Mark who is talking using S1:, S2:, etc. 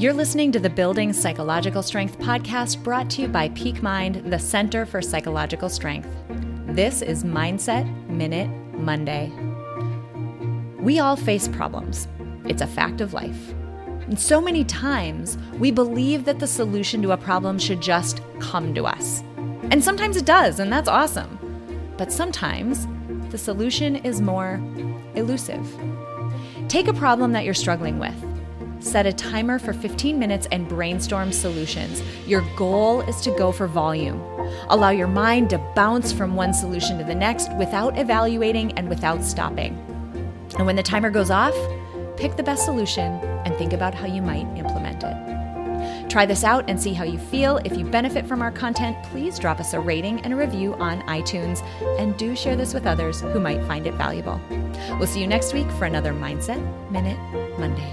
S1: You're listening to the Building Psychological Strength podcast brought to you by Peak Mind, the Center for Psychological Strength. This is Mindset Minute Monday. We all face problems, it's a fact of life. And so many times, we believe that the solution to a problem should just come to us. And sometimes it does, and that's awesome. But sometimes, the solution is more elusive. Take a problem that you're struggling with Set a timer for 15 minutes and brainstorm solutions. Your goal is to go for volume. Allow your mind to bounce from one solution to the next without evaluating and without stopping. And when the timer goes off, pick the best solution and think about how you might implement it. Try this out and see how you feel. If you benefit from our content, please drop us a rating and a review on iTunes and do share this with others who might find it valuable. We'll see you next week for another Mindset Minute Monday.